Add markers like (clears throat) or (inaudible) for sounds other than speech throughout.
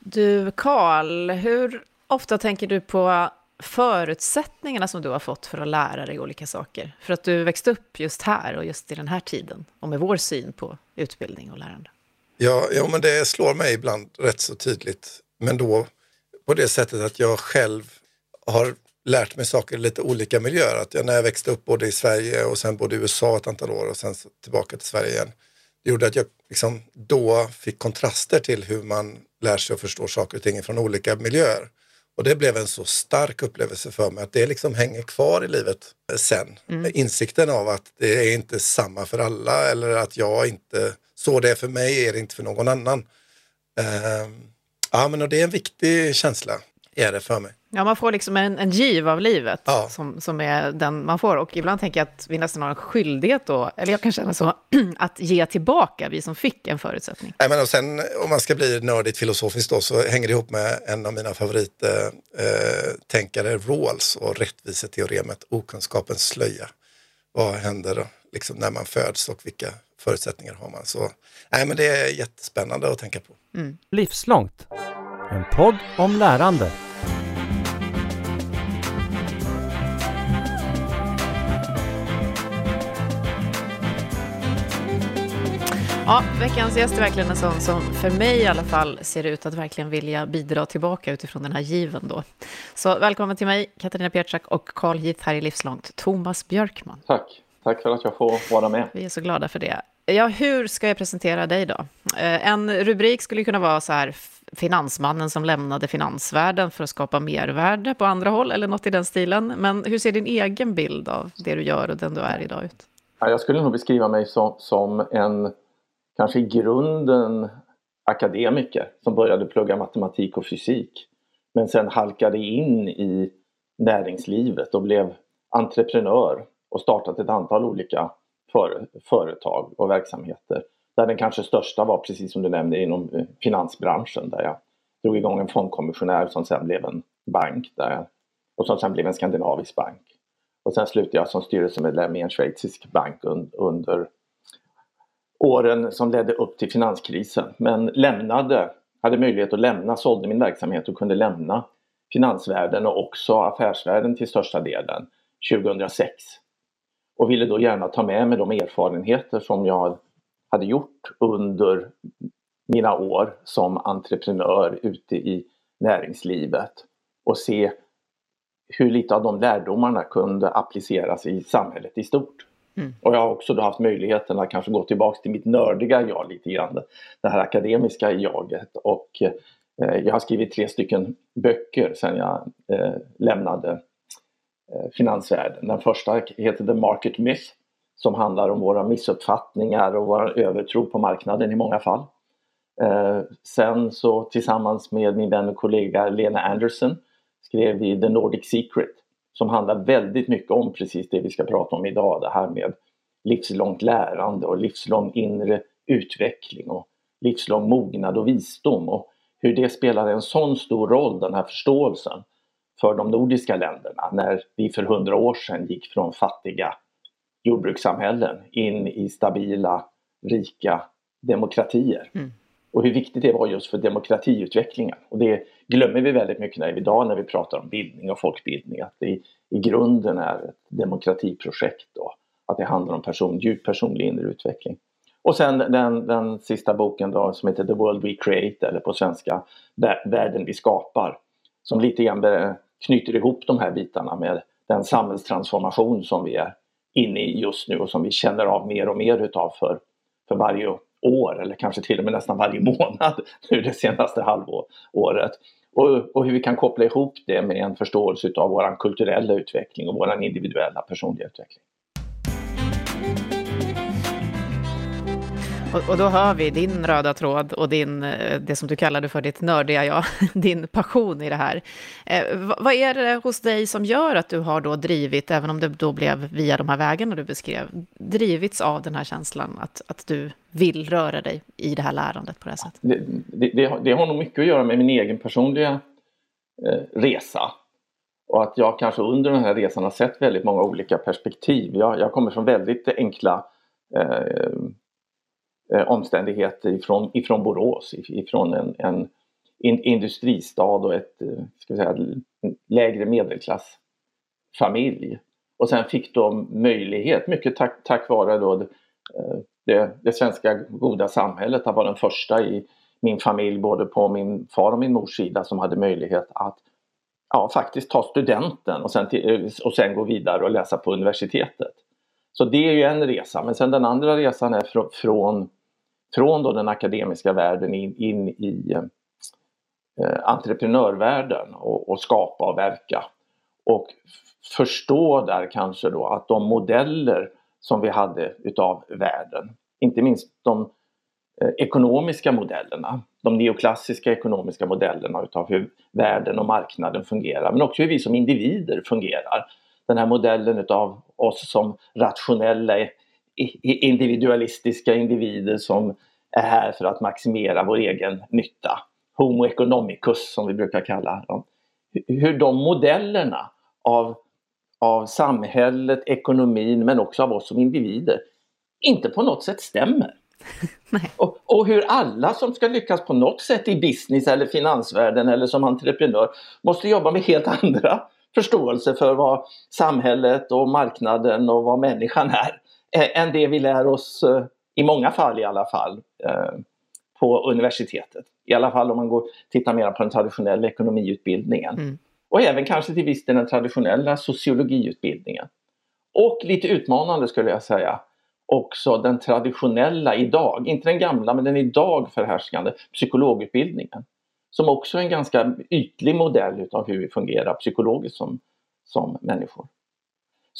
Du, Karl, hur ofta tänker du på förutsättningarna som du har fått för att lära dig olika saker? För att du växte upp just här och just i den här tiden och med vår syn på utbildning och lärande. Ja, ja men det slår mig ibland rätt så tydligt. Men då på det sättet att jag själv har lärt mig saker i lite olika miljöer. Att jag, när jag växte upp både i Sverige och sen både i USA ett antal år och sen tillbaka till Sverige igen. Det gjorde att jag liksom då fick kontraster till hur man lär sig och förstår saker och ting från olika miljöer. Och det blev en så stark upplevelse för mig att det liksom hänger kvar i livet sen. Mm. Insikten av att det är inte samma för alla eller att jag inte, så det är för mig är det inte för någon annan. Uh, ja men och det är en viktig känsla, är det för mig. Ja, man får liksom en, en giv av livet ja. som, som är den man får. Och ibland tänker jag att vi nästan har en skyldighet då, eller jag kan känna så, (clears throat) att ge tillbaka, vi som fick en förutsättning. Nej, men och sen om man ska bli nördigt filosofiskt då, så hänger det ihop med en av mina favorittänkare, eh, Rawls och rättviseteoremet, okunskapens slöja. Vad händer då, liksom när man föds och vilka förutsättningar har man? Så nej, men det är jättespännande att tänka på. Mm. Livslångt, en podd om lärande. Ja, veckans gäst är verkligen en sån som för mig i alla fall ser ut att verkligen vilja bidra tillbaka utifrån den här given då. Så välkommen till mig, Katarina Pietschak och Carl Heath här i Livslångt, Thomas Björkman. Tack, tack för att jag får vara med. Vi är så glada för det. Ja, hur ska jag presentera dig då? Eh, en rubrik skulle kunna vara så här, finansmannen som lämnade finansvärlden för att skapa mervärde på andra håll, eller något i den stilen. Men hur ser din egen bild av det du gör och den du är idag ut? jag skulle nog beskriva mig som, som en kanske i grunden akademiker som började plugga matematik och fysik. Men sen halkade in i näringslivet och blev entreprenör och startat ett antal olika för, företag och verksamheter. Där den kanske största var precis som du nämnde inom eh, finansbranschen där jag drog igång en fondkommissionär som sen blev en bank där jag, och som sen blev en skandinavisk bank. Och sen slutade jag som styrelsemedlem i en schweizisk bank un, under åren som ledde upp till finanskrisen. Men lämnade, hade möjlighet att lämna, sålde min verksamhet och kunde lämna finansvärlden och också affärsvärlden till största delen 2006. Och ville då gärna ta med mig de erfarenheter som jag hade gjort under mina år som entreprenör ute i näringslivet och se hur lite av de lärdomarna kunde appliceras i samhället i stort. Mm. Och jag har också då haft möjligheten att kanske gå tillbaks till mitt nördiga jag lite grann. Det här akademiska jaget och eh, jag har skrivit tre stycken böcker sedan jag eh, lämnade eh, finansvärlden. Den första heter The Market Myth som handlar om våra missuppfattningar och vår övertro på marknaden i många fall. Eh, sen så tillsammans med min vän och kollega Lena Anderson skrev vi The Nordic Secret som handlar väldigt mycket om precis det vi ska prata om idag, det här med livslångt lärande och livslång inre utveckling och livslång mognad och visdom och hur det spelar en sån stor roll, den här förståelsen, för de nordiska länderna när vi för hundra år sedan gick från fattiga jordbrukssamhällen in i stabila, rika demokratier. Mm och hur viktigt det var just för demokratiutvecklingen. Och det glömmer vi väldigt mycket när, idag när vi pratar om bildning och folkbildning, att det i, i grunden är ett demokratiprojekt då. Att det handlar om person, djup personlig inre utveckling. Och sen den, den sista boken då som heter The World We Create eller på svenska Världen vi skapar. Som lite grann knyter ihop de här bitarna med den samhällstransformation som vi är inne i just nu och som vi känner av mer och mer utav för, för varje år eller kanske till och med nästan varje (laughs) månad nu det senaste halvåret. Och, och hur vi kan koppla ihop det med en förståelse av vår kulturella utveckling och vår individuella personliga utveckling. Och, och, då hör vi din röda tråd och din, eh, det som du kallade för ditt nördiga jag, (laughs) din passion i det här. Eh, vad är det hos dig som gör att du har då drivit, även om det då blev via de här vägarna du beskrev, drivits av den här känslan att, att du vill röra dig i det här lärandet på det här sättet? Det, det, det, det har nog mycket att göra med min egen personliga eh, resa. Och att jag kanske under den här resan har sett väldigt många olika perspektiv. Jag, jag kommer från väldigt enkla eh, eh, omständigheter ifrån, ifrån Borås, ifrån en, en in, industristad och ett eh, ska säga, lägre medelklassfamilj. Och sen fick de möjlighet, mycket tack, tack vare då eh, det, det, svenska goda samhället, att vara den första i min familj, både på min far och min mors sida, som hade möjlighet att ja, faktiskt ta studenten och sen, till, eh, och sen gå vidare och läsa på universitetet. Så det är ju en resa, men sen den andra resan är fr från, från då den akademiska världen in, in i eh, entreprenörvärlden och, och, skapa och verka. Och förstå där kanske då att de modeller som vi hade utav världen, inte minst de eh, ekonomiska modellerna, de neoklassiska ekonomiska modellerna utav hur världen och marknaden fungerar, men också hur vi som individer fungerar. Den här modellen utav oss som rationella individualistiska individer som är här för att maximera vår egen nytta. Homo economicus som vi brukar kalla dem. Hur de modellerna av, av samhället, ekonomin men också av oss som individer inte på något sätt stämmer. (laughs) Och, och, hur alla som ska lyckas på något sätt i business eller finansvärlden eller som entreprenör måste jobba med helt andra förståelse för vad samhället och marknaden och vad människan är än det vi lär oss, eh, i många fall i alla fall, eh, på universitetet. I alla fall om man går, tittar mer på den traditionella ekonomiutbildningen. Mm. Och även kanske till viss del den traditionella sociologiutbildningen. Och lite utmanande skulle jag säga, också den traditionella idag, inte den gamla men den idag förhärskande psykologutbildningen som också är en ganska ytlig modell utav hur vi fungerar psykologiskt som, som människor.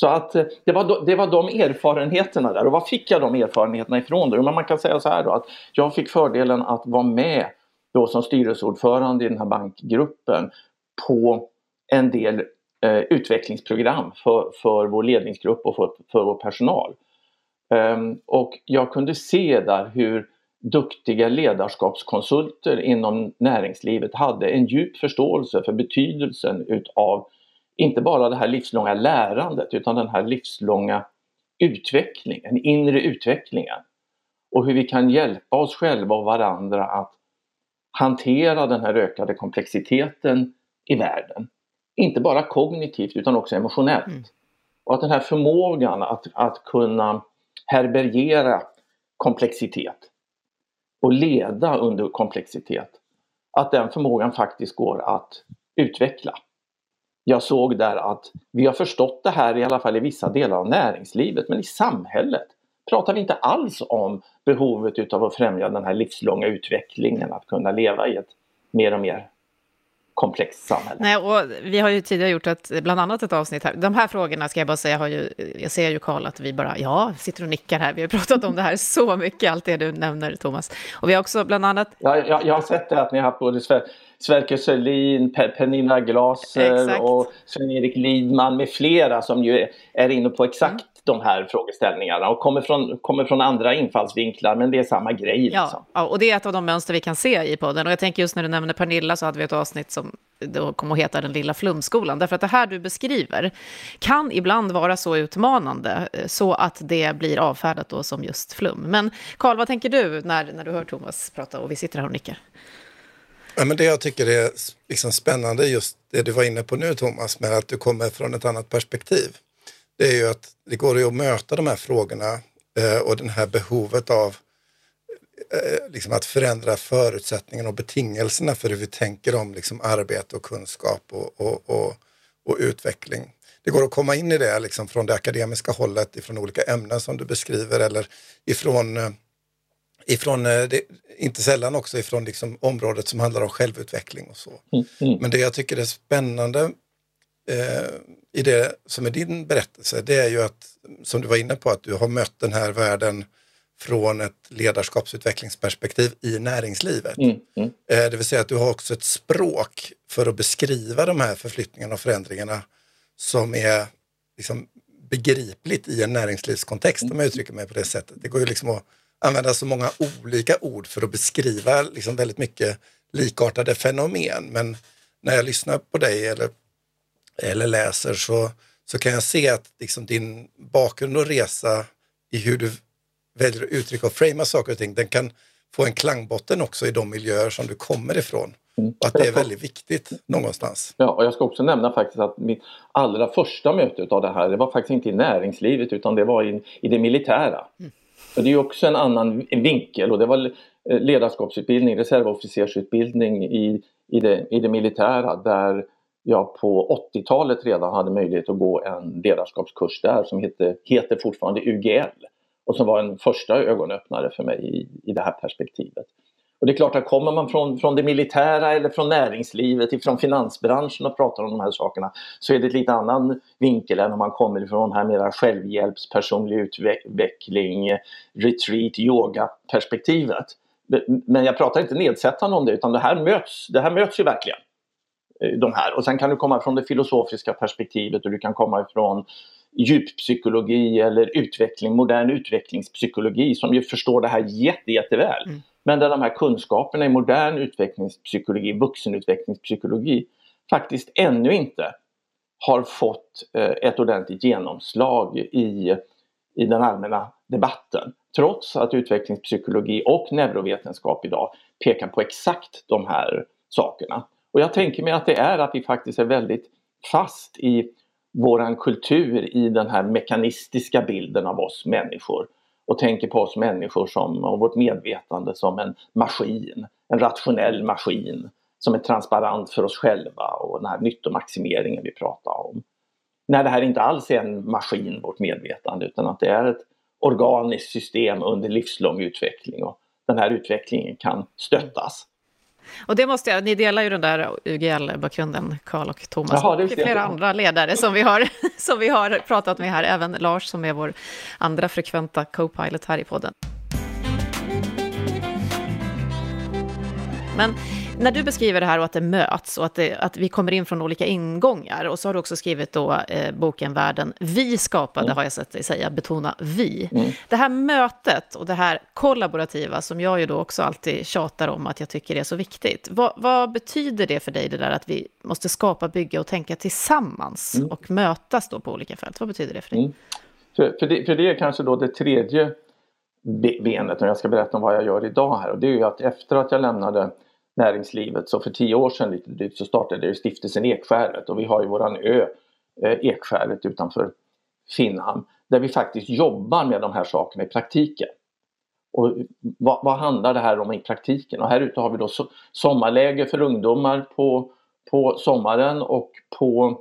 Så att eh, det var, det var de erfarenheterna där. Och vad fick jag de erfarenheterna ifrån? Då? Men man kan säga så här då att jag fick fördelen att vara med då som styrelseordförande i den här bankgruppen på en del eh, utvecklingsprogram för, för vår ledningsgrupp och för, för vår personal. Um, och jag kunde se där hur duktiga ledarskapskonsulter inom näringslivet hade en djup förståelse för betydelsen utav inte bara det här livslånga lärandet utan den här livslånga utvecklingen, inre utvecklingen. Och hur vi kan hjälpa oss själva och varandra att hantera den här ökade komplexiteten i världen. Inte bara kognitivt utan också emotionellt. Mm. Och att den här förmågan att, att kunna herbergera komplexitet och leda under komplexitet, att den förmågan faktiskt går att utveckla. Jag såg där att vi har förstått det här i alla fall i vissa delar av näringslivet, men i samhället. Pratar vi inte alls om behovet utav att främja den här livslånga utvecklingen, att kunna leva i ett mer och mer komplext samhälle. Nej, och vi har ju tidigare gjort ett, bland annat ett avsnitt här. De här frågorna ska jag bara säga, har ju, jag ser ju Karl att vi bara, ja, sitter och nickar här. Vi har pratat om det här så mycket, allt det du nämner Thomas. Och vi har också bland annat... Ja, jag, jag har sett det att ni har haft både Sverker Sörlin, Pernilla Glaser och Sven-Erik Lidman med flera som ju är inne på exakt de här frågeställningarna och kommer från, kommer från andra infallsvinklar, men det är samma grej. Ja, liksom. ja, och det är ett av de mönster vi kan se i podden. Och jag tänker just när du nämner Pernilla så hade vi ett avsnitt som då kommer att heta Den lilla flumskolan. Därför att det här du beskriver kan ibland vara så utmanande eh, så att det blir avfärdat då som just flum. Men Karl, vad tänker du när, när du hör Thomas prata och vi sitter här och nickar? Ja, men det jag tycker är liksom spännande, just det du var inne på nu Thomas, med att du kommer från ett annat perspektiv det är ju att det går ju att möta de här frågorna eh, och det här behovet av eh, liksom att förändra förutsättningarna och betingelserna för hur vi tänker om liksom arbete och kunskap och, och, och, och utveckling. Det går att komma in i det liksom från det akademiska hållet, ifrån olika ämnen som du beskriver eller ifrån, eh, ifrån det, inte sällan också ifrån liksom området som handlar om självutveckling och så. Mm, mm. Men det jag tycker är spännande i det som är din berättelse, det är ju att, som du var inne på, att du har mött den här världen från ett ledarskapsutvecklingsperspektiv i näringslivet. Mm, mm. Eh, det vill säga att du har också ett språk för att beskriva de här förflyttningarna och förändringarna som är liksom begripligt i en näringslivskontext, om jag uttrycker mig på det sättet. Det går ju liksom att använda så många olika ord för att beskriva liksom väldigt mycket likartade fenomen. Men när jag lyssnar på dig eller eller läser så, så kan jag se att liksom din bakgrund och resa i hur du väljer att uttrycka och framea saker och ting, den kan få en klangbotten också i de miljöer som du kommer ifrån. Mm. Att det är väldigt viktigt någonstans. Ja, och jag ska också nämna faktiskt att mitt allra första möte av det här, det var faktiskt inte i näringslivet utan det var i, i det militära. Mm. Och det är också en annan vinkel och det var eh, ledarskapsutbildning, reservofficersutbildning i, i, det, i det militära där jag på 80-talet redan hade möjlighet att gå en ledarskapskurs där som heter, heter fortfarande UGL och som var en första ögonöppnare för mig i, i det här perspektivet. Och det är klart att kommer man från, från det militära eller från näringslivet, ifrån finansbranschen och pratar om de här sakerna så är det ett lite annan vinkel än om man kommer från här mera självhjälps, personlig utveckling, retreat, yoga perspektivet. Men jag pratar inte nedsättande om det utan det här möts, det här möts ju verkligen. Eh, de här. Och sen kan du komma från det filosofiska perspektivet och du kan komma ifrån djuppsykologi eller utveckling, modern utvecklingspsykologi som ju förstår det här jätte, jätteväl. Mm. Men där de här kunskaperna i modern utvecklingspsykologi, vuxenutvecklingspsykologi faktiskt ännu inte har fått eh, ett ordentligt genomslag i, i den allmänna debatten. Trots att utvecklingspsykologi och neurovetenskap idag pekar på exakt de här sakerna. Och jag tänker mig att det är att vi faktiskt är väldigt fast i våran kultur i den här mekanistiska bilden av oss människor och tänker på oss människor som, och vårt medvetande som en maskin, en rationell maskin som är transparent för oss själva och den här nyttomaximeringen vi pratar om. När det här inte alls är en maskin, vårt medvetande, utan att det är ett organiskt system under livslång utveckling och den här utvecklingen kan stöttas. Och det måste jag, ni delar ju den där UGL-bakgrunden, Karl och Thomas, Jaha, och flera andra ledare som vi, har, (laughs) som vi har pratat med här, även Lars som är vår andra frekventa co-pilot här i podden. Men när du beskriver det här och att det möts och att, det, att vi kommer in från olika ingångar och så har du också skrivit då eh, boken Världen vi skapade, mm. har jag sett dig säga, betona vi. Mm. Det här mötet och det här kollaborativa som jag ju då också alltid tjatar om att jag tycker är så viktigt. Vad, vad betyder det för dig, det där att vi måste skapa, bygga och tänka tillsammans mm. och mötas då på olika fält? Vad betyder det för dig? Mm. För, för, det, för det är kanske då det tredje benet och jag ska berätta om vad jag gör idag här och det är ju att efter att jag lämnade näringslivet. Så för tio år sedan lite drygt så startade stiftelsen Ekskäret och vi har ju våran ö eh, Ekskäret utanför Finnhamn där vi faktiskt jobbar med de här sakerna i praktiken. Och vad, vad, handlar det här om i praktiken? Och här ute har vi då sommarläger för ungdomar på, på sommaren och på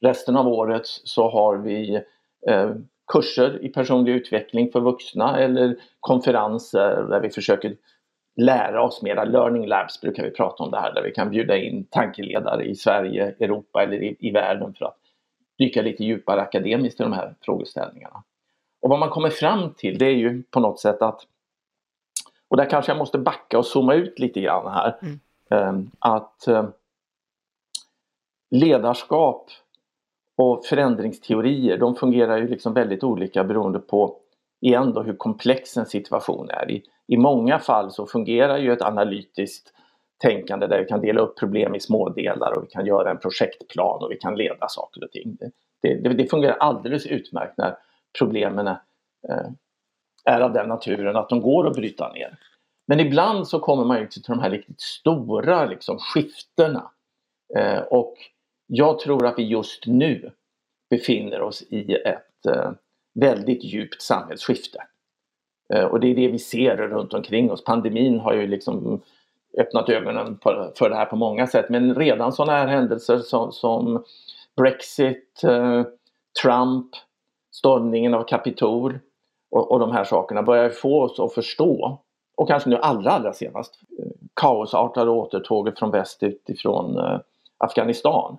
resten av året så har vi eh, kurser i personlig utveckling för vuxna eller konferenser där vi försöker lära oss mera. Learning labs brukar vi prata om det här där vi kan bjuda in tankeledare i Sverige, Europa eller i, i världen för att dyka lite djupare akademiskt i de här frågeställningarna. Och vad man kommer fram till det är ju på något sätt att, och där kanske jag måste backa och zooma ut lite grann här, mm. Ehm, att eh, ledarskap och förändringsteorier de fungerar ju liksom väldigt olika beroende på igen då hur komplex en situation är. I, i många fall så fungerar ju ett analytiskt tänkande där vi kan dela upp problem i smådelar och vi kan göra en projektplan och vi kan leda saker och ting. Det, det, det fungerar alldeles utmärkt när problemen är, eh, är av den naturen att de går att bryta ner. Men ibland så kommer man ju till de här riktigt stora liksom, skiftena. Eh, och jag tror att vi just nu befinner oss i ett eh, väldigt djupt samhällsskifte. Eh, och det är det vi ser runt omkring oss. Pandemin har ju liksom öppnat ögonen för det här på många sätt men redan sådana här händelser som, som Brexit, eh, Trump, stormningen av Kapitol och, och de här sakerna börjar få oss att förstå och kanske nu allra allra senast eh, kaosartade återtåget från väst utifrån eh, Afghanistan.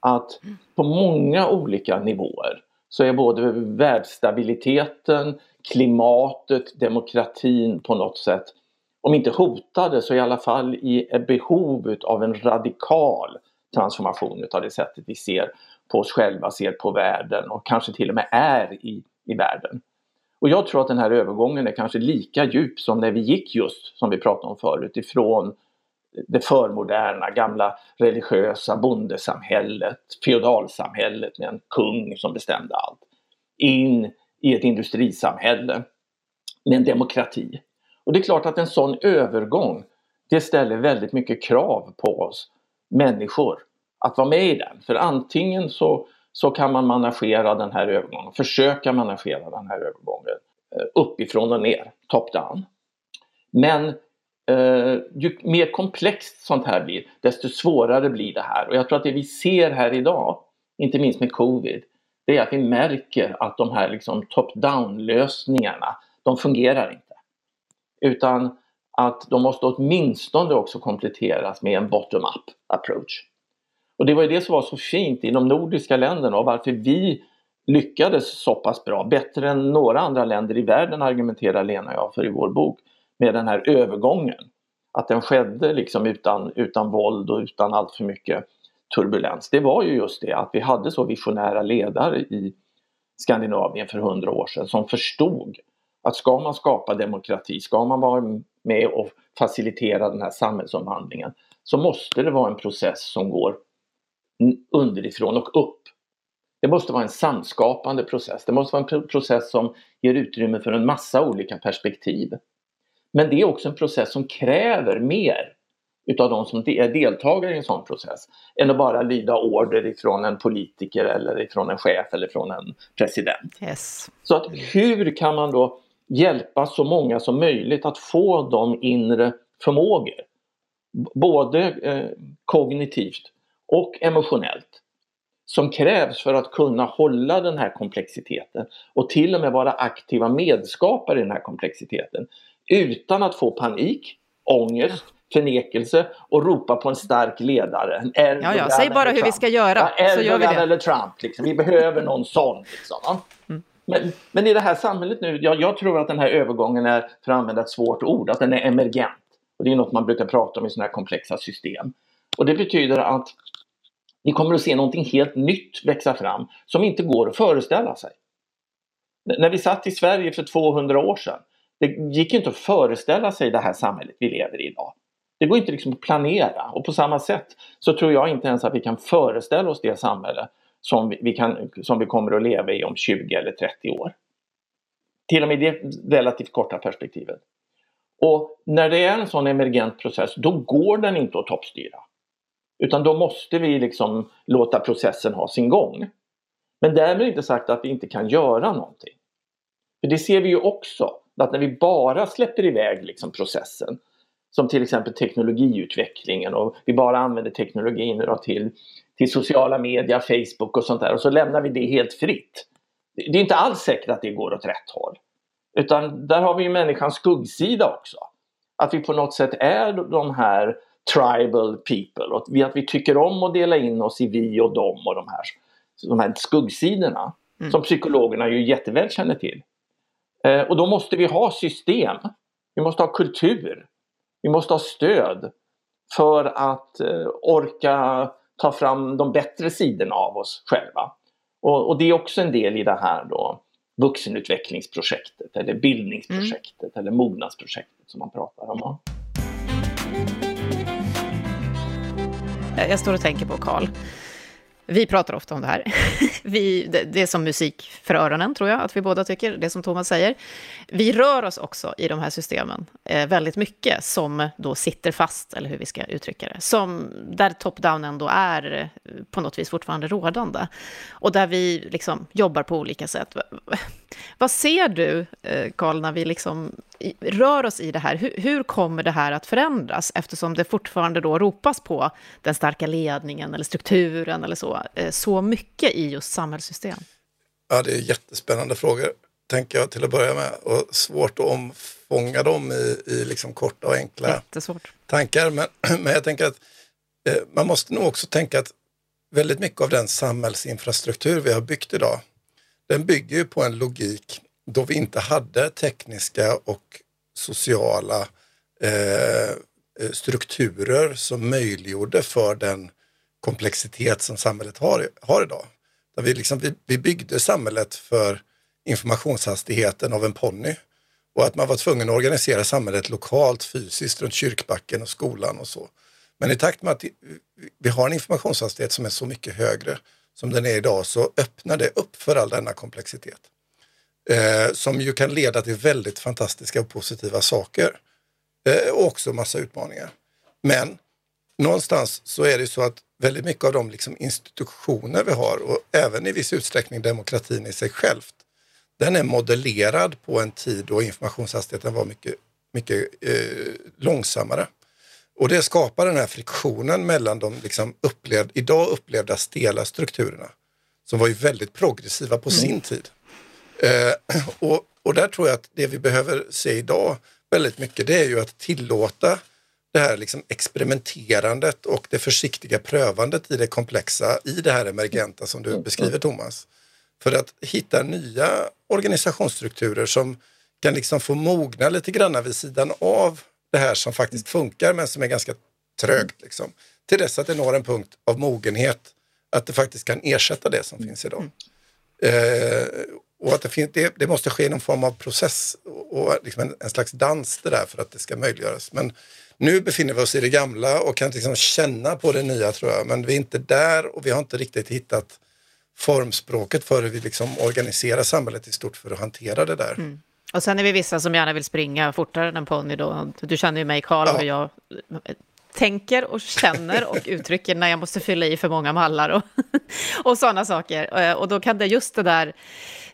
Att på många olika nivåer så är både världsstabiliteten, klimatet, demokratin på något sätt, om inte hotade så i alla fall i behov av en radikal transformation av det sättet vi ser på oss själva, ser på världen och kanske till och med är i, i världen. Och jag tror att den här övergången är kanske lika djup som när vi gick just, som vi pratade om förut, ifrån det förmoderna, gamla religiösa bondesamhället, feodalsamhället med en kung som bestämde allt, in i ett industrisamhälle med en demokrati. Och det är klart att en sån övergång det ställer väldigt mycket krav på oss människor att vara med i den. För antingen så, så kan man managera den här övergången, försöka managera den här övergången eh, uppifrån och ner, top down. Men Eh, ju mer komplext sånt här blir, desto svårare blir det här. Och jag tror att det vi ser här idag, inte minst med covid, det är att vi märker att de här liksom top-down lösningarna, de fungerar inte. Utan att de måste åtminstone också kompletteras med en bottom-up approach. Och det var ju det som var så fint i de nordiska länderna och varför vi lyckades så pass bra, bättre än några andra länder i världen argumenterar Lena och jag för i vår bok, med den här övergången. Att den skedde liksom utan, utan våld och utan allt för mycket turbulens. Det var ju just det att vi hade så visionära ledare i Skandinavien för hundra år sedan som förstod att ska man skapa demokrati, ska man vara med och facilitera den här samhällsomvandlingen så måste det vara en process som går underifrån och upp. Det måste vara en samskapande process. Det måste vara en process som ger utrymme för en massa olika perspektiv. Men det är också en process som kräver mer utav de som är deltagare i en sån process än att bara lyda order ifrån en politiker eller ifrån en chef eller från en president. Yes. Så att hur kan man då hjälpa så många som möjligt att få de inre förmågor, både eh, kognitivt och emotionellt, som krävs för att kunna hålla den här komplexiteten och till och med vara aktiva medskapare i den här komplexiteten utan att få panik, ångest, förnekelse och ropa på en stark ledare. ja, ja, säg bara hur Trump. vi ska göra ja, så gör vi det. eller Trump, liksom. vi behöver någon sån. Liksom. Mm. Men, men, i det här samhället nu, jag, jag, tror att den här övergången är, för att använda ett svårt ord, att den är emergent. Och det är något man brukar prata om i sådana här komplexa system. Och det betyder att vi kommer att se någonting helt nytt växa fram som inte går att föreställa sig. När vi satt i Sverige för 200 år sedan, det gick inte att föreställa sig det här samhället vi lever i idag. Det går inte liksom att planera och på samma sätt så tror jag inte ens att vi kan föreställa oss det samhälle som vi, kan, som vi kommer att leva i om 20 eller 30 år. Till och med i det relativt korta perspektivet. Och när det är en sån emergent process, då går den inte att toppstyra. Utan då måste vi liksom låta processen ha sin gång. Men därmed inte sagt att vi inte kan göra någonting. För det ser vi ju också, att när vi bara släpper iväg liksom processen, som till exempel teknologiutvecklingen och vi bara använder teknologin till, till sociala medier, Facebook och sånt där och så lämnar vi det helt fritt. Det är inte alls säkert att det går åt rätt håll. Utan där har vi ju människans skuggsida också. Att vi på något sätt är de här tribal people och att vi, att vi tycker om att dela in oss i vi och dem och de här, de här skuggsidorna mm. som psykologerna ju jätteväl känner till. Eh, och då måste vi ha system. Vi måste ha kultur. Vi måste ha stöd för att eh, orka ta fram de bättre sidorna av oss själva. Och, och, det är också en del i det här då vuxenutvecklingsprojektet eller bildningsprojektet mm. eller mognadsprojektet som man pratar om. Jag står och tänker på Karl. Vi pratar ofta om det här. (laughs) Vi, det, det, är som musik för öronen, tror jag att vi båda tycker, det som Thomas säger. Vi rör oss också i de här systemen eh, väldigt mycket, som då sitter fast, eller hur vi ska uttrycka det, som, där top-down ändå är eh, på något vis fortfarande rådande. Och där vi liksom jobbar på olika sätt. Vad ser du, eh, Karl, när vi liksom rör oss i det här? Hur, hur, kommer det här att förändras? Eftersom det fortfarande då ropas på den starka ledningen eller strukturen eller så, eh, så mycket i just samhällssystem. Ja, det är jättespännande frågor, tänker jag till att börja med. Och svårt att omfånga dem i, i liksom korta och enkla Jättesvårt. tankar. Men, (clears throat) men jag tänker att eh, man måste nog också tänka att väldigt mycket av den samhällsinfrastruktur vi har byggt idag, den bygger ju på en logik då vi inte hade tekniska och sociala eh, eh strukturer som möjliggjorde för den komplexitet som samhället har, har idag. Där vi, liksom, vi, vi byggde samhället för informationshastigheten av en ponny och att man var tvungen att organisera samhället lokalt, fysiskt, runt kyrkbacken och skolan och så. Men i takt med att vi har en informationshastighet som är så mycket högre som den är idag så öppnar det upp för all denna komplexitet. Eh, som ju kan leda till väldigt fantastiska och positiva saker. Eh, och också massa utmaningar. Men någonstans så är det så att väldigt mycket av de liksom institutioner vi har och även i viss utsträckning demokratin i sig självt, den är modellerad på en tid då informationshastigheten var mycket, mycket eh, långsammare. Och det skapar den här friktionen mellan de liksom upplevd, idag upplevda stela strukturerna som var ju väldigt progressiva på mm. sin tid. Eh, och, och där tror jag att det vi behöver se idag väldigt mycket det är ju att tillåta det här liksom experimenterandet och det försiktiga prövandet i det komplexa, i det här emergenta som du mm. beskriver Thomas. För att hitta nya organisationsstrukturer som kan liksom få mogna lite grann vid sidan av det här som faktiskt funkar men som är ganska trögt. Liksom. Till dess att det når en punkt av mogenhet att det faktiskt kan ersätta det som finns idag. Eh, och att det, finns, det, det, måste ske någon form av process och liksom en, en, slags dans det där för att det ska möjliggöras. Men nu befinner vi oss i det gamla och kan liksom känna på det nya tror jag. Men vi är inte där och vi har inte riktigt hittat formspråket för hur vi liksom organiserar samhället i stort för att hantera det där. Mm. Och sen är vi vissa som gärna vill springa fortare än en ponny. Du känner ju mig Karl och jag tänker och känner och (laughs) uttrycker när jag måste fylla i för många mallar och, (laughs) och sådana saker. Eh, och då kan det just det där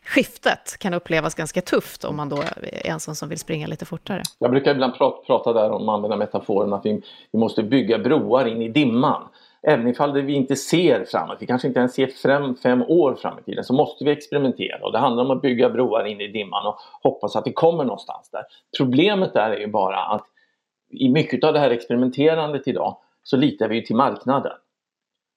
skiftet kan upplevas ganska tufft om man då är en sån som vill springa lite fortare. Jag brukar ibland prata, prata där om, använda metaforen att vi, vi måste bygga broar in i dimman. Även ifall vi inte ser framåt, vi kanske inte ens ser fem, fem år fram i tiden, så måste vi experimentera. Och det handlar om att bygga broar in i dimman och hoppas att vi kommer någonstans där. Problemet där är ju bara att i mycket av det här experimenterandet idag så litar vi till marknaden.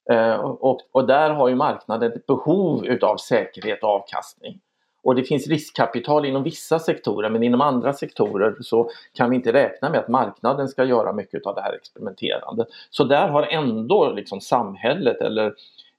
Eh, och, och, där har ju marknaden ett behov utav säkerhet och avkastning. Och det finns riskkapital inom vissa sektorer men inom andra sektorer så kan vi inte räkna med att marknaden ska göra mycket av det här experimenterandet. Så där har ändå liksom samhället eller,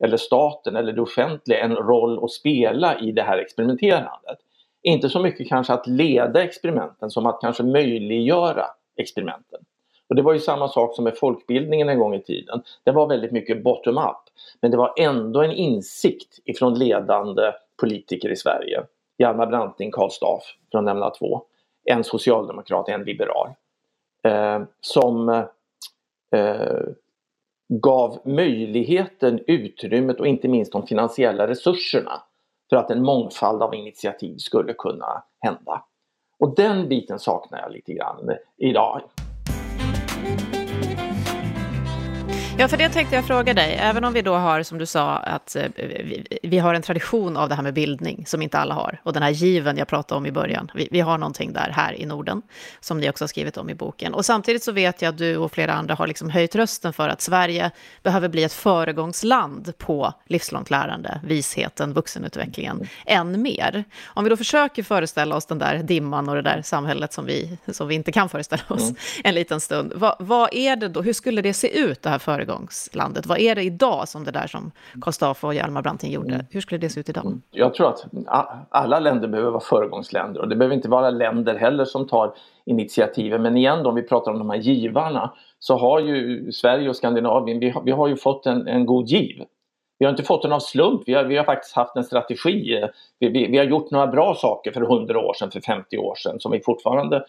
eller staten eller det offentliga en roll att spela i det här experimenterandet. Inte så mycket kanske att leda experimenten som att kanske möjliggöra experimenten. Och det var ju samma sak som med folkbildningen en gång i tiden. Det var väldigt mycket bottom-up. Men det var ändå en insikt ifrån ledande politiker i Sverige. Hjalmar Branting, Karl Staff, för att nämna två. En socialdemokrat, en liberal. Eh, som eh, gav möjligheten, utrymmet och inte minst de finansiella resurserna för att en mångfald av initiativ skulle kunna hända. Och den biten saknar jag lite grann idag. Ja, för det tänkte jag fråga dig. Även om vi då har, som du sa, att eh, vi, har en tradition av det här med bildning som inte alla har. Och den här given jag pratade om i början. Vi, vi, har någonting där här i Norden som ni också har skrivit om i boken. Och samtidigt så vet jag att du och flera andra har liksom höjt rösten för att Sverige behöver bli ett föregångsland på livslångt lärande, visheten, vuxenutvecklingen, än mer. Om vi då försöker föreställa oss den där dimman och det där samhället som vi, som vi inte kan föreställa oss mm. en liten stund. Vad, vad är det då, hur skulle det se ut, det här föregångslandet? Föregångslandet. Vad är det idag som det där som Karl Staff och Hjalmar Branting gjorde? Mm. Hur skulle det se ut idag? Mm. Jag tror att alla länder behöver vara föregångsländer och det behöver inte vara länder heller som tar initiativen. Men igen då, om vi pratar om de här givarna så har ju Sverige och Skandinavien, vi har, vi har ju fått en, en god giv. Vi har inte fått den av slump, vi har, vi har faktiskt haft en strategi. Vi, vi, vi, har gjort några bra saker för 100 år sedan, för 50 år sedan som vi fortfarande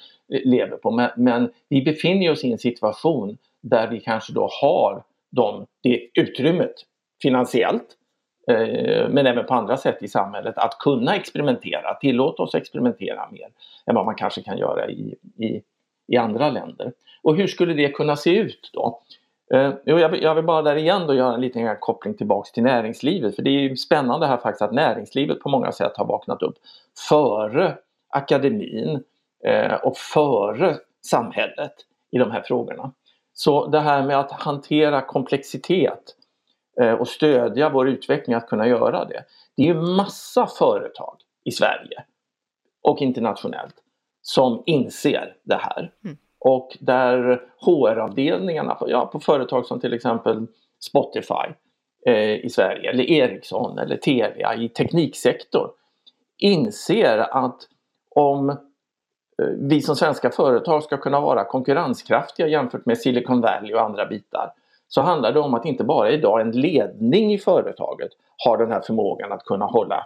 lever på. Men, men vi befinner oss i en situation där vi kanske då har de, det utrymmet finansiellt eh, men även på andra sätt i samhället att kunna experimentera, tillåta oss experimentera mer än vad man kanske kan göra i, i, i andra länder. Och hur skulle det kunna se ut då? Eh, jag, vill, jag vill bara där igen då göra en liten koppling tillbaks till näringslivet för det är ju spännande här faktiskt att näringslivet på många sätt har vaknat upp före akademin eh, och före samhället i de här frågorna. Så det här med att hantera komplexitet eh, och stödja vår utveckling att kunna göra det. Det är ju massa företag i Sverige och internationellt som inser det här. Mm. Och där HR-avdelningarna på, ja, på företag som till exempel Spotify eh, i Sverige eller Ericsson eller Telia i tekniksektorn inser att om vi som svenska företag ska kunna vara konkurrenskraftiga jämfört med Silicon Valley och andra bitar så handlar det om att inte bara idag en ledning i företaget har den här förmågan att kunna hålla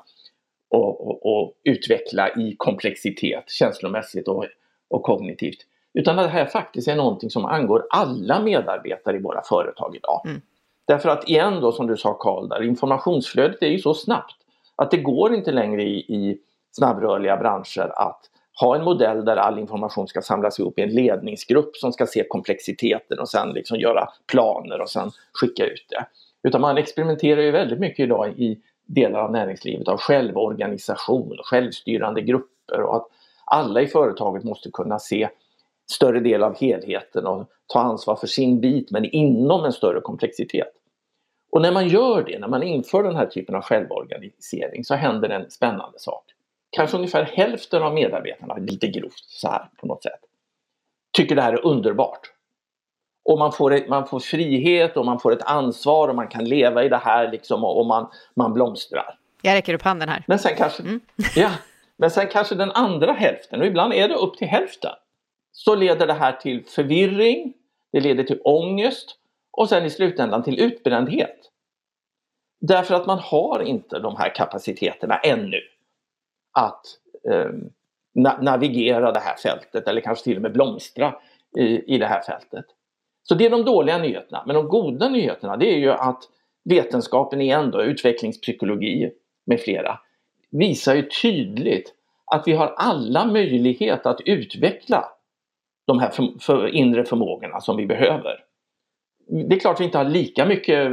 och, och, och utveckla i komplexitet känslomässigt och, och kognitivt. Utan att det här faktiskt är någonting som angår alla medarbetare i våra företag idag. Mm. Därför att igen då som du sa Karl, där, informationsflödet är ju så snabbt att det går inte längre i, i snabbrörliga branscher att ha en modell där all information ska samlas ihop i en ledningsgrupp som ska se komplexiteten och sen liksom göra planer och sen skicka ut det. Utan man experimenterar ju väldigt mycket idag i delar av näringslivet av självorganisation och självstyrande grupper och att alla i företaget måste kunna se större del av helheten och ta ansvar för sin bit men inom en större komplexitet. Och när man gör det, när man inför den här typen av självorganisering så händer en spännande sak. Kanske ungefär hälften av medarbetarna, lite grovt så här på något sätt, tycker det här är underbart. Och man får, ett, man får frihet och man får ett ansvar och man kan leva i det här liksom och, och man, man blomstrar. Jag räcker upp handen här. Men sen kanske, mm. (laughs) ja, men sen kanske den andra hälften, och ibland är det upp till hälften, så leder det här till förvirring, det leder till ångest och sen i slutändan till utbrändhet. Därför att man har inte de här kapaciteterna ännu att eh, na navigera det här fältet eller kanske till och med blomstra i, i det här fältet. Så det är de dåliga nyheterna. Men de goda nyheterna det är ju att vetenskapen igen då, utvecklingspsykologi med flera, visar ju tydligt att vi har alla möjlighet att utveckla de här för, för inre förmågorna som vi behöver. Det är klart att vi inte har lika mycket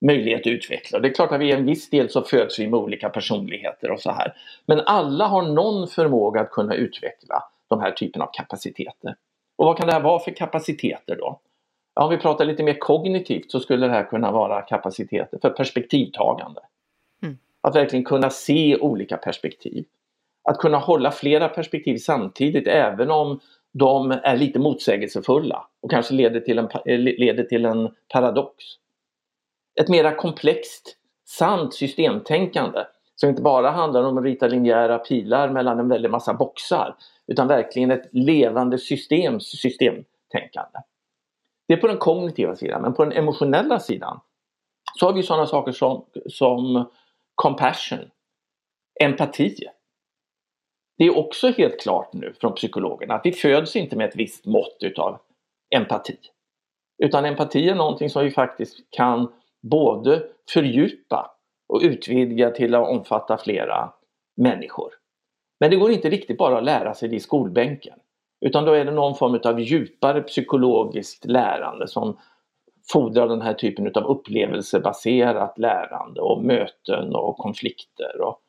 möjlighet att utveckla. Det är klart att vi en viss del så föds vi med olika personligheter och så här. Men alla har någon förmåga att kunna utveckla de här typen av kapaciteter. Och vad kan det här vara för kapaciteter då? Ja, om vi pratar lite mer kognitivt så skulle det här kunna vara kapaciteter för perspektivtagande. Mm. Att verkligen kunna se olika perspektiv. Att kunna hålla flera perspektiv samtidigt även om de är lite motsägelsefulla och kanske leder till en, leder till en paradox. Ett mera komplext, sant systemtänkande som inte bara handlar om att rita linjära pilar mellan en väldig massa boxar utan verkligen ett levande systems systemtänkande. Det är på den kognitiva sidan, men på den emotionella sidan så har vi sådana saker som, som compassion, empati. Det är också helt klart nu från psykologerna att vi föds inte med ett visst mått utav empati. Utan empati är någonting som vi faktiskt kan både fördjupa och utvidga till att omfatta flera människor. Men det går inte riktigt bara att lära sig det i skolbänken. Utan då är det någon form av djupare psykologiskt lärande som fordrar den här typen av upplevelsebaserat lärande och möten och konflikter. Och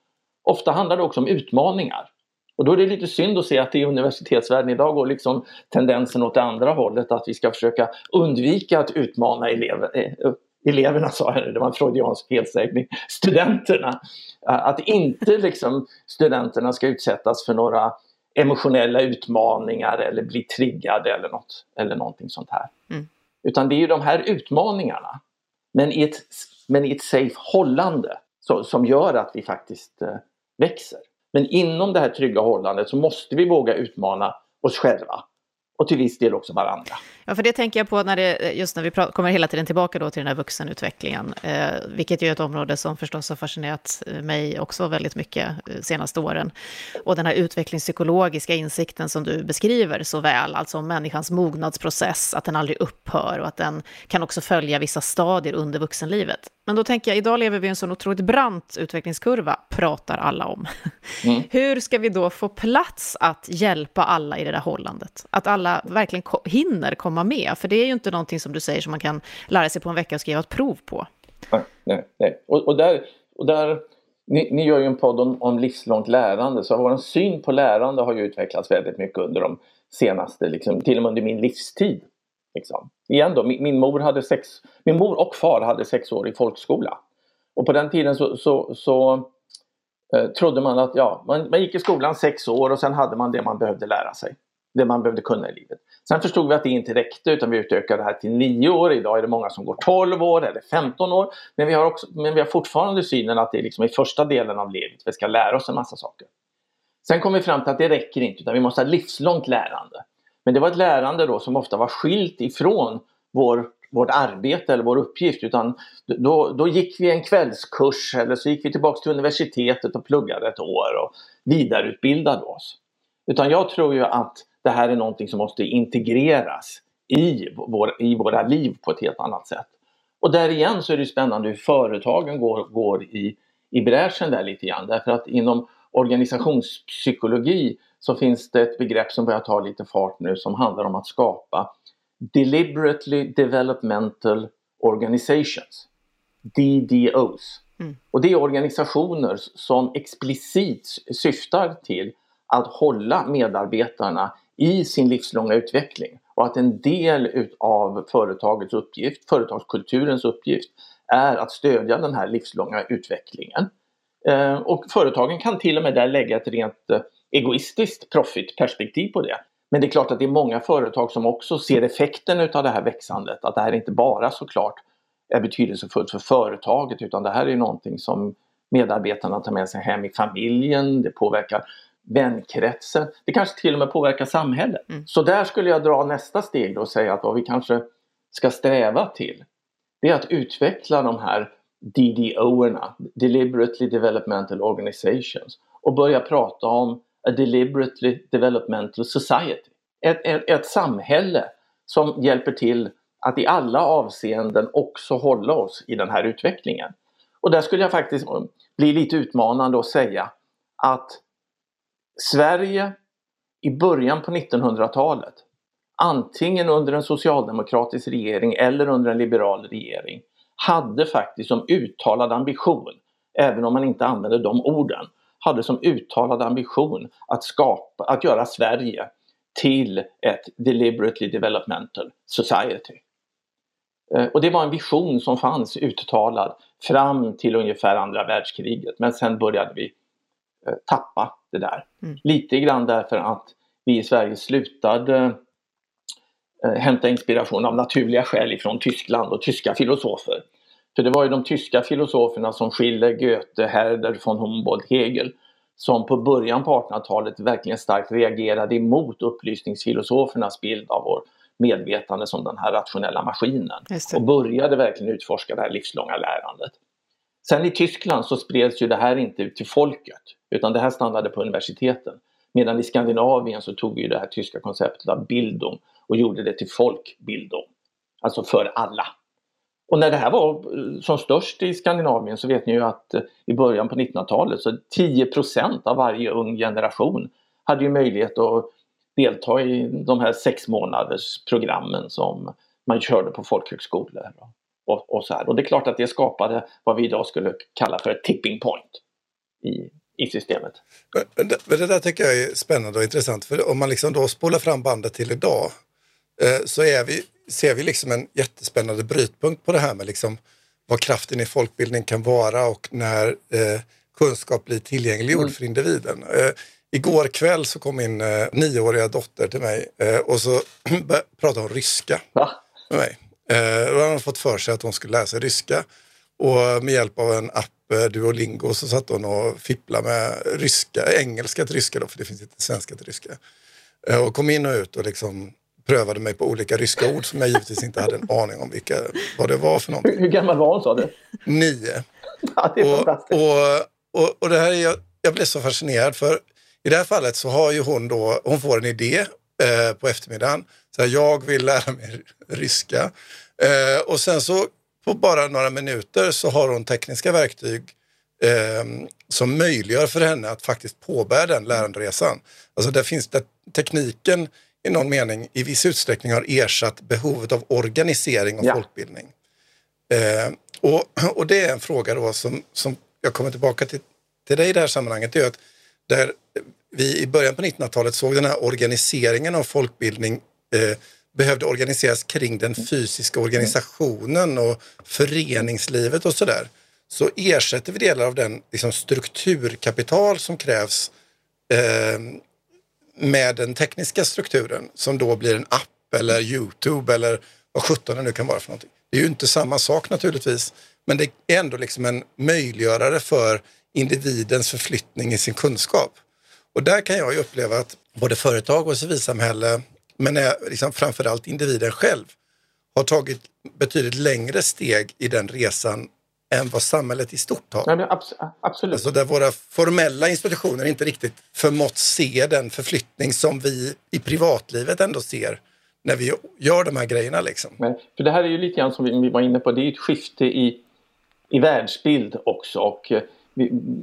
ofta handlar det också om utmaningar. Och då är det lite synd att se att i universitetsvärlden idag går liksom tendensen åt det andra hållet att vi ska försöka undvika att utmana elever, eh, eleverna sa jag det var en freudiansk felsägning, studenterna. Att inte liksom studenterna ska utsättas för några emotionella utmaningar eller bli triggade eller, något, eller någonting sånt här. Mm. Utan det är ju de här utmaningarna, men i ett, men i ett safe hållande så, som gör att vi faktiskt eh, växer. Men inom det här trygga hållandet så måste vi våga utmana oss själva och till viss del också varandra. Ja, för det tänker jag på när det, just när vi pratar, kommer hela tiden tillbaka då till den här vuxenutvecklingen, eh, vilket är ett område som förstås har fascinerat mig också väldigt mycket eh, senaste åren. Och den här utvecklingspsykologiska insikten som du beskriver så väl, alltså om människans mognadsprocess, att den aldrig upphör och att den kan också följa vissa stadier under vuxenlivet. Men då tänker jag, idag lever vi i en sån otroligt brant utvecklingskurva, pratar alla om. Mm. (laughs) Hur ska vi då få plats att hjälpa alla i det där hållandet? Att alla verkligen hinner komma med? För det är ju inte någonting som du säger som man kan lära sig på en vecka och skriva ett prov på. Nej, nej. nej. Och, och, där, och där ni, ni, gör ju en podd om, om livslångt lärande, så vår syn på lärande har ju utvecklats väldigt mycket under de senaste, liksom, till och med under min livstid. Liksom. Igen då, min, min, mor hade sex, min mor och far hade sex år i folkskola. Och på den tiden så, så, så eh, trodde man att ja, man, man gick i skolan sex år och sen hade man det man behövde lära sig. Det man behövde kunna i livet. Sen förstod vi att det inte räckte utan vi utökade det här till nio år. Idag är det många som går 12 år eller 15 år. Men vi har, också, men vi har fortfarande synen att det är liksom i första delen av livet vi ska lära oss en massa saker. Sen kom vi fram till att det räcker inte utan vi måste ha livslångt lärande. Men det var ett lärande då som ofta var skilt ifrån vår, vårt arbete eller vår uppgift. Utan då, då gick vi en kvällskurs eller så gick vi tillbaks till universitetet och pluggade ett år och vidareutbildade oss. Utan jag tror ju att det här är någonting som måste integreras i, vår, i våra liv på ett helt annat sätt. Och där igen så är det spännande hur företagen går, går i, i bräschen där lite grann. Därför att inom organisationspsykologi så finns det ett begrepp som börjar ta lite fart nu som handlar om att skapa Deliberately Developmental Organizations. DDOs. Mm. Och det är organisationer som explicit syftar till att hålla medarbetarna i sin livslånga utveckling och att en del av företagets uppgift, företagskulturens uppgift, är att stödja den här livslånga utvecklingen. Eh, och företagen kan till och med där lägga ett rent eh, egoistiskt profitperspektiv på det. Men det är klart att det är många företag som också ser effekten utav det här växandet, att det här inte bara såklart är betydelsefullt för företaget utan det här är någonting som medarbetarna tar med sig hem i familjen, det påverkar vänkretsen, det kanske till och med påverkar samhället. Mm. Så där skulle jag dra nästa steg och säga att vad vi kanske ska sträva till det är att utveckla de här DDO-erna, Deliberately Developmental Organizations och börja prata om a deliberately developmental society. Ett, ett, ett samhälle som hjälper till att i alla avseenden också hålla oss i den här utvecklingen. Och där skulle jag faktiskt bli lite utmanande och säga att Sverige i början på 1900-talet, antingen under en socialdemokratisk regering eller under en liberal regering, hade faktiskt som uttalad ambition, även om man inte använde de orden, hade som uttalad ambition att skapa, att göra Sverige till ett deliberately developmental society. Eh, och det var en vision som fanns uttalad fram till ungefär andra världskriget men sen började vi eh, tappa det där. Mm. Lite grann därför att vi i Sverige slutade eh, hämta inspiration av naturliga skäl ifrån Tyskland och tyska filosofer. För det var ju de tyska filosoferna som Schiller, Goethe, Herder, von Humboldt, Hegel som på början på 1800-talet verkligen starkt reagerade emot upplysningsfilosofernas bild av vår medvetande som den här rationella maskinen och började verkligen utforska det här livslånga lärandet. Sen i Tyskland så spreds ju det här inte ut till folket utan det här stannade på universiteten. Medan i Skandinavien så tog vi det här tyska konceptet av bildung och gjorde det till folkbildung. Alltså för alla. Och när det här var eh, som störst i Skandinavien så vet ni ju att eh, i början på 1900-talet så 10% av varje ung generation hade ju möjlighet att delta i de här sex månaders programmen som man körde på folkhögskolor. Och, och, så här. och det är klart att det skapade vad vi idag skulle kalla för ett tipping point i, i systemet. Det, det där tycker jag är spännande och intressant för om man liksom då spolar fram bandet till idag eh, så vi, ser vi liksom en jättespännande brytpunkt på det här med liksom vad kraften i folkbildning kan vara och när eh, kunskap blir tillgängliggjord mm. för individen. Eh, Igår kväll så kom min eh, nioåriga dotter till mig eh, och så (clears throat) pratade hon ryska Va? med mig. Eh, då hade hon fått för sig att hon skulle lära sig ryska och med hjälp av en app, eh, Duolingo, så satt hon och fipplade med ryska, engelska till ryska då, för det finns inte svenska till ryska. Eh, och kom in och ut och liksom prövade mig på olika ryska ord som jag givetvis inte hade en (laughs) aning om vilka, vad det var för någonting. Hur, hur gammal var hon sa du? Nio. (laughs) Ja, det är och, fantastiskt. Och, och, och det här är, jag, jag blev så fascinerad för i det här fallet så har ju hon då, hon får en idé eh, på eftermiddagen. Så här, jag vill lära mig ryska. Eh, och sen så på bara några minuter så har hon tekniska verktyg eh, som möjliggör för henne att faktiskt påbörja den läranderesan. Alltså där finns det tekniken i någon mening i viss utsträckning har ersatt behovet av organisering och ja. folkbildning. Eh, och, och det är en fråga då som, som jag kommer tillbaka till, till dig i det här sammanhanget. Det är att där vi i början på 1900-talet såg den här organiseringen av folkbildning eh, behövde organiseras kring den fysiska organisationen och föreningslivet och sådär. Så ersätter vi delar av den liksom, strukturkapital som krävs eh, med den tekniska strukturen som då blir en app eller Youtube eller vad sjutton det nu kan vara för någonting. Det är ju inte samma sak naturligtvis, men det är ändå liksom en möjliggörare för individens förflyttning i sin kunskap. Och där kan jag ju uppleva att både företag och civilsamhälle, men liksom framförallt individen själv, har tagit betydligt längre steg i den resan än vad samhället i stort har. Ja, abs absolut. Alltså där våra formella institutioner inte riktigt förmått se den förflyttning som vi i privatlivet ändå ser när vi gör de här grejerna. Liksom. Men, för det här är ju lite grann som vi var inne på, det är ett skifte i, i världsbild också. Och, eh,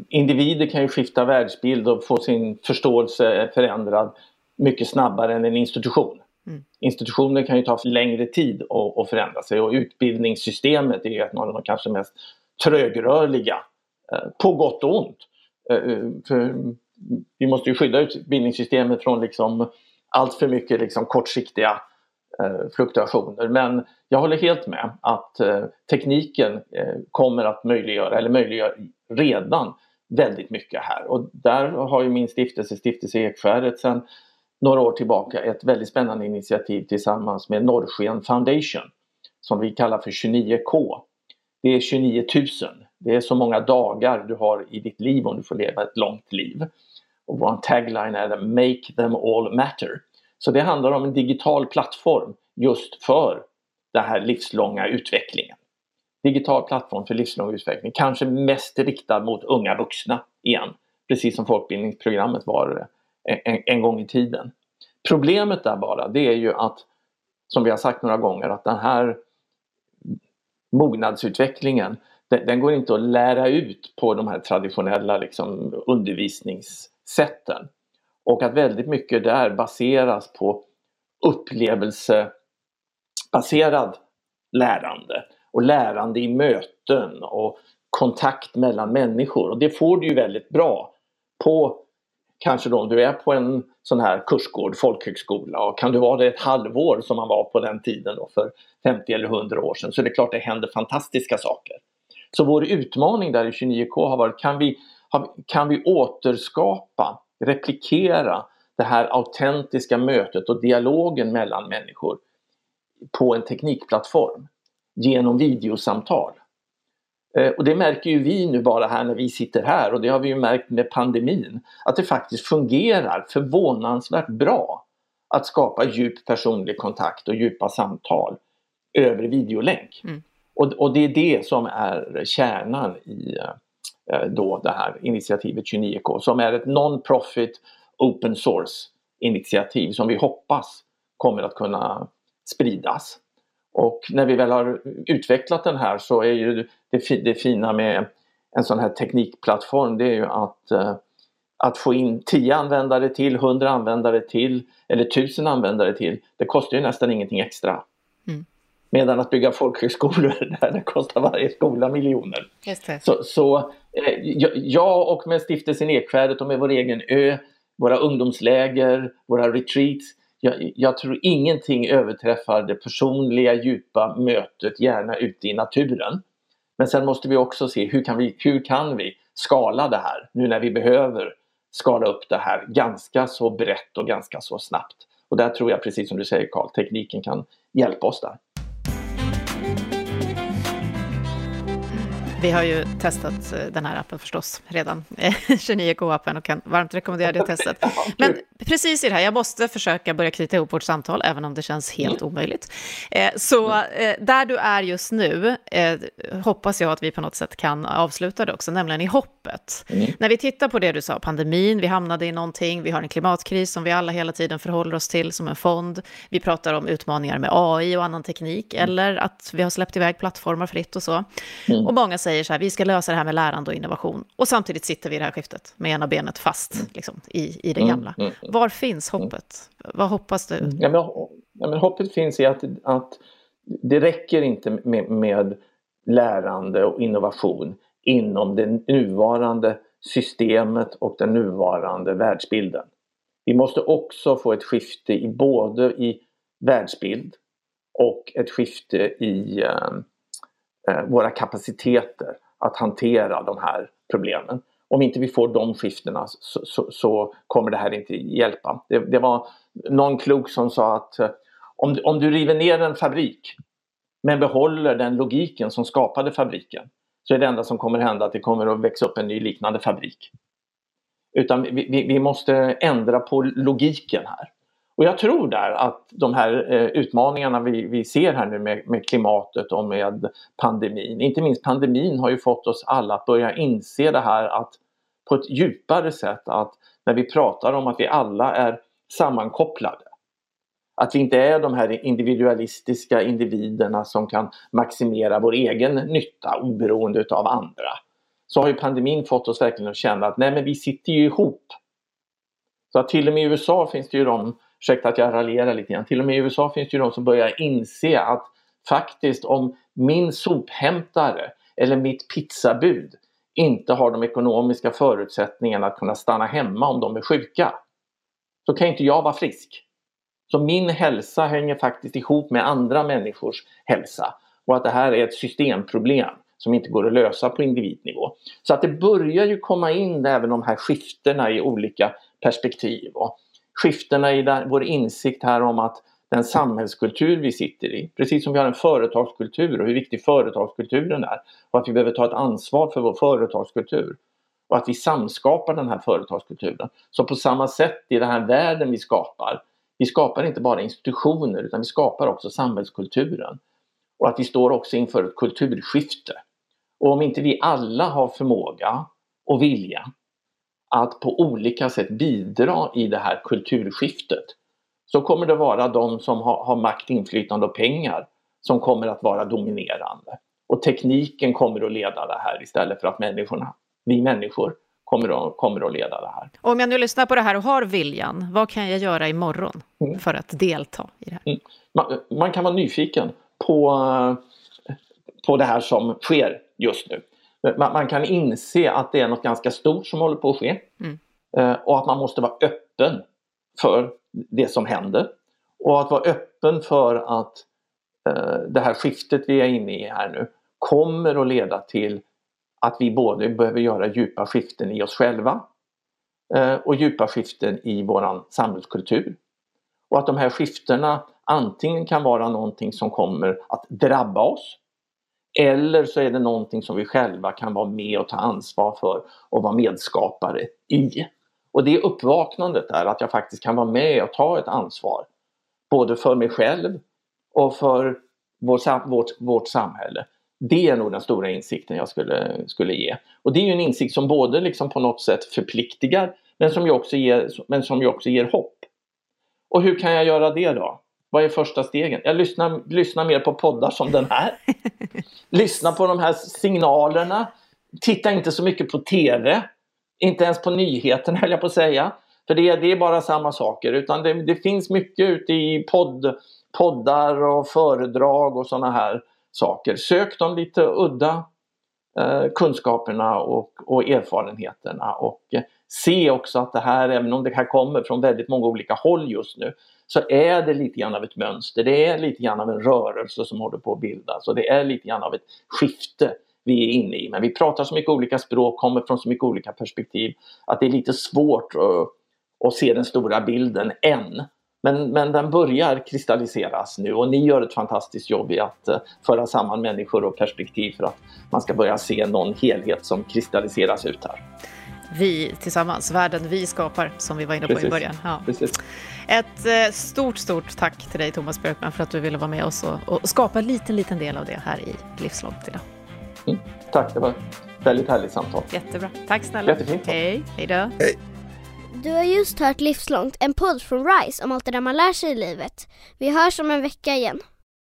individer kan ju skifta världsbild och få sin förståelse förändrad mycket snabbare än en institution. Mm. Institutioner kan ju ta längre tid att, att förändra sig och utbildningssystemet är ju ett av de kanske mest trögrörliga, eh, på gott och ont. Eh, för vi måste ju skydda utbildningssystemet från liksom allt för mycket liksom kortsiktiga eh, fluktuationer. Men jag håller helt med att tekniken kommer att möjliggöra, eller möjliggör redan väldigt mycket här. Och där har ju min stiftelse, Stiftelse Ekskäret, sedan några år tillbaka ett väldigt spännande initiativ tillsammans med Norrsken Foundation som vi kallar för 29K. Det är 29 000. Det är så många dagar du har i ditt liv om du får leva ett långt liv. Och vår tagline är Make them all matter. Så det handlar om en digital plattform just för den här livslånga utvecklingen. Digital plattform för livslång utveckling, kanske mest riktad mot unga vuxna igen. Precis som folkbildningsprogrammet var en, en gång i tiden. Problemet där bara, det är ju att, som vi har sagt några gånger, att den här mognadsutvecklingen, den, den går inte att lära ut på de här traditionella liksom, undervisningssätten. Och att väldigt mycket där baseras på upplevelsebaserad lärande och lärande i möten och kontakt mellan människor. Och det får du ju väldigt bra på kanske då om du är på en sån här kursgård, folkhögskola och kan du vara det ett halvår som man var på den tiden då för 50 eller 100 år sedan så är det klart det händer fantastiska saker. Så vår utmaning där i 29K har varit kan vi, kan vi återskapa, replikera det här autentiska mötet och dialogen mellan människor på en teknikplattform genom videosamtal. Eh, och det märker ju vi nu bara här när vi sitter här och det har vi ju märkt med pandemin. Att det faktiskt fungerar förvånansvärt bra att skapa djup personlig kontakt och djupa samtal över videolänk. Mm. Och, och, det är det som är kärnan i eh, då det här initiativet 29K som är ett non-profit open source initiativ som vi hoppas kommer att kunna spridas. Och när vi väl har utvecklat den här så är ju det, fina med en sån här teknikplattform det är ju att, uh, att få in 10 användare till, 100 användare till eller 1000 användare till. Det kostar ju nästan ingenting extra. Mm. Medan att bygga folkhögskolor, där (laughs) det kostar varje skola miljoner. Så, så eh, jag och med stiftelsen Ekfärdet och med vår egen ö, våra ungdomsläger, våra retreats jag, jag, tror ingenting överträffar det personliga djupa mötet, gärna ute i naturen. Men sen måste vi också se hur kan vi, hur kan vi skala det här nu när vi behöver skala upp det här ganska så brett och ganska så snabbt. Och där tror jag precis som du säger Karl, tekniken kan hjälpa oss där. Vi har ju testat eh, den här appen förstås redan, (laughs) 29K-appen, och kan varmt rekommendera det testet. Men precis i det här, jag måste försöka börja knyta ihop vårt samtal, även om det känns helt mm. omöjligt. Eh, så mm. eh, där du är just nu hoppas jag att vi på något sätt kan avsluta det också, nämligen i hoppet. Mm. När vi tittar på det du sa, pandemin, vi hamnade i någonting, vi har en klimatkris som vi alla hela tiden förhåller oss till som en fond. Vi pratar om utmaningar med AI och annan teknik, mm. eller att vi har släppt iväg plattformar fritt och så. Mm. Och många säger säger så här, vi ska lösa det här med lärande och innovation. Och samtidigt sitter vi i det här skiftet med ena benet fast mm. liksom, i, i det mm, gamla. Mm, mm, Var finns hoppet? Vad hoppas du? Ja, men, ja, men hoppet finns i att, att det räcker inte med, med lärande och innovation inom det nuvarande systemet och den nuvarande världsbilden. Vi måste också få ett skifte i både i världsbild och ett skifte i eh, Eh, våra kapaciteter att hantera de här problemen. Om inte vi får de skiftena så, så, så kommer det här inte hjälpa. Det, det, var någon klok som sa att eh, om, om du river ner en fabrik men behåller den logiken som skapade fabriken så är det enda som kommer hända att det kommer att växa upp en ny liknande fabrik. Utan vi, vi, vi måste ändra på logiken här. Och jag tror där att de här eh, utmaningarna vi, vi ser här nu med, med klimatet och med pandemin, inte minst pandemin har ju fått oss alla att börja inse det här att på ett djupare sätt att när vi pratar om att vi alla är sammankopplade. Att vi inte är de här individualistiska individerna som kan maximera vår egen nytta oberoende av andra. Så har ju pandemin fått oss verkligen att känna att nej men vi sitter ju ihop. Så att till och med i USA finns det ju de ursäkta att jag raljerar lite grann, till och med i USA finns det ju de som börjar inse att faktiskt om min sophämtare eller mitt pizzabud inte har de ekonomiska förutsättningarna att kunna stanna hemma om de är sjuka, så kan inte jag vara frisk. Så min hälsa hänger faktiskt ihop med andra människors hälsa och att det här är ett systemproblem som inte går att lösa på individnivå. Så att det börjar ju komma in även de här skiftena i olika perspektiv. Och skiftena i där, vår insikt här om att den samhällskultur vi sitter i, precis som vi har en företagskultur och hur viktig företagskulturen är och att vi behöver ta ett ansvar för vår företagskultur och att vi samskapar den här företagskulturen. Så på samma sätt i den här världen vi skapar, vi skapar inte bara institutioner utan vi skapar också samhällskulturen. Och att vi står också inför ett kulturskifte. Och om inte vi alla har förmåga och vilja att på olika sätt bidra i det här kulturskiftet så kommer det vara de som har, har makt, inflytande och pengar som kommer att vara dominerande. Och tekniken kommer att leda det här istället för att människorna, vi människor, kommer att, kommer att leda det här. Om jag nu lyssnar på det här och har viljan, vad kan jag göra imorgon mm. för att delta i det här? Mm. Man, man, kan vara nyfiken på, på det här som sker just nu man, man, kan inse att det är något ganska stort som håller på att ske. Mm. Eh, och att man måste vara öppen för det som händer. Och att vara öppen för att eh, det här skiftet vi är inne i här nu kommer att leda till att vi både behöver göra djupa skiften i oss själva eh, och djupa skiften i våran samhällskultur. Och att de här skiftena antingen kan vara någonting som kommer att drabba oss eller så är det någonting som vi själva kan vara med och ta ansvar för och vara medskapare i. Och det uppvaknandet är att jag faktiskt kan vara med och ta ett ansvar. Både för mig själv och för vår, vårt, vårt samhälle. Det är nog den stora insikten jag skulle, skulle ge. Och det är ju en insikt som både liksom på något sätt förpliktigar men som ju också ger, men som ju också ger hopp. Och hur kan jag göra det då? Vad är första stegen? Jag lyssnar, lyssnar mer på poddar som den här. (laughs) lyssna på de här signalerna. Titta inte så mycket på TV. Inte ens på nyheterna (laughs) höll jag på att säga. För det, det är bara samma saker. Utan det, det finns mycket ute i podd, poddar och föredrag och sådana här saker. Sök de lite udda eh, kunskaperna och, och erfarenheterna. Och eh, se också att det här, även om det här kommer från väldigt många olika håll just nu, så är det lite grann av ett mönster. Det är lite grann av en rörelse som håller på att bildas och det är lite grann av ett skifte vi är inne i. Men vi pratar så mycket olika språk, kommer från så mycket olika perspektiv att det är lite svårt att, att se den stora bilden än. Men, men den börjar kristalliseras nu och ni gör ett fantastiskt jobb i att eh, föra samman människor och perspektiv för att man ska börja se någon helhet som kristalliseras ut här vi tillsammans, världen vi skapar, som vi var inne på Precis. i början. Ja. Ett eh, stort, stort tack till dig Thomas Björkman för att du ville vara med oss och, och skapa en liten, liten del av det här i Livslångt idag. Mm. Tack, det var ett väldigt härligt samtal. Jättebra. Tack snälla. Jättefint. Hej, hej då. Hej. Du har just hört Livslångt, en podd från RISE om allt det där man lär sig i livet. Vi hörs om en vecka igen.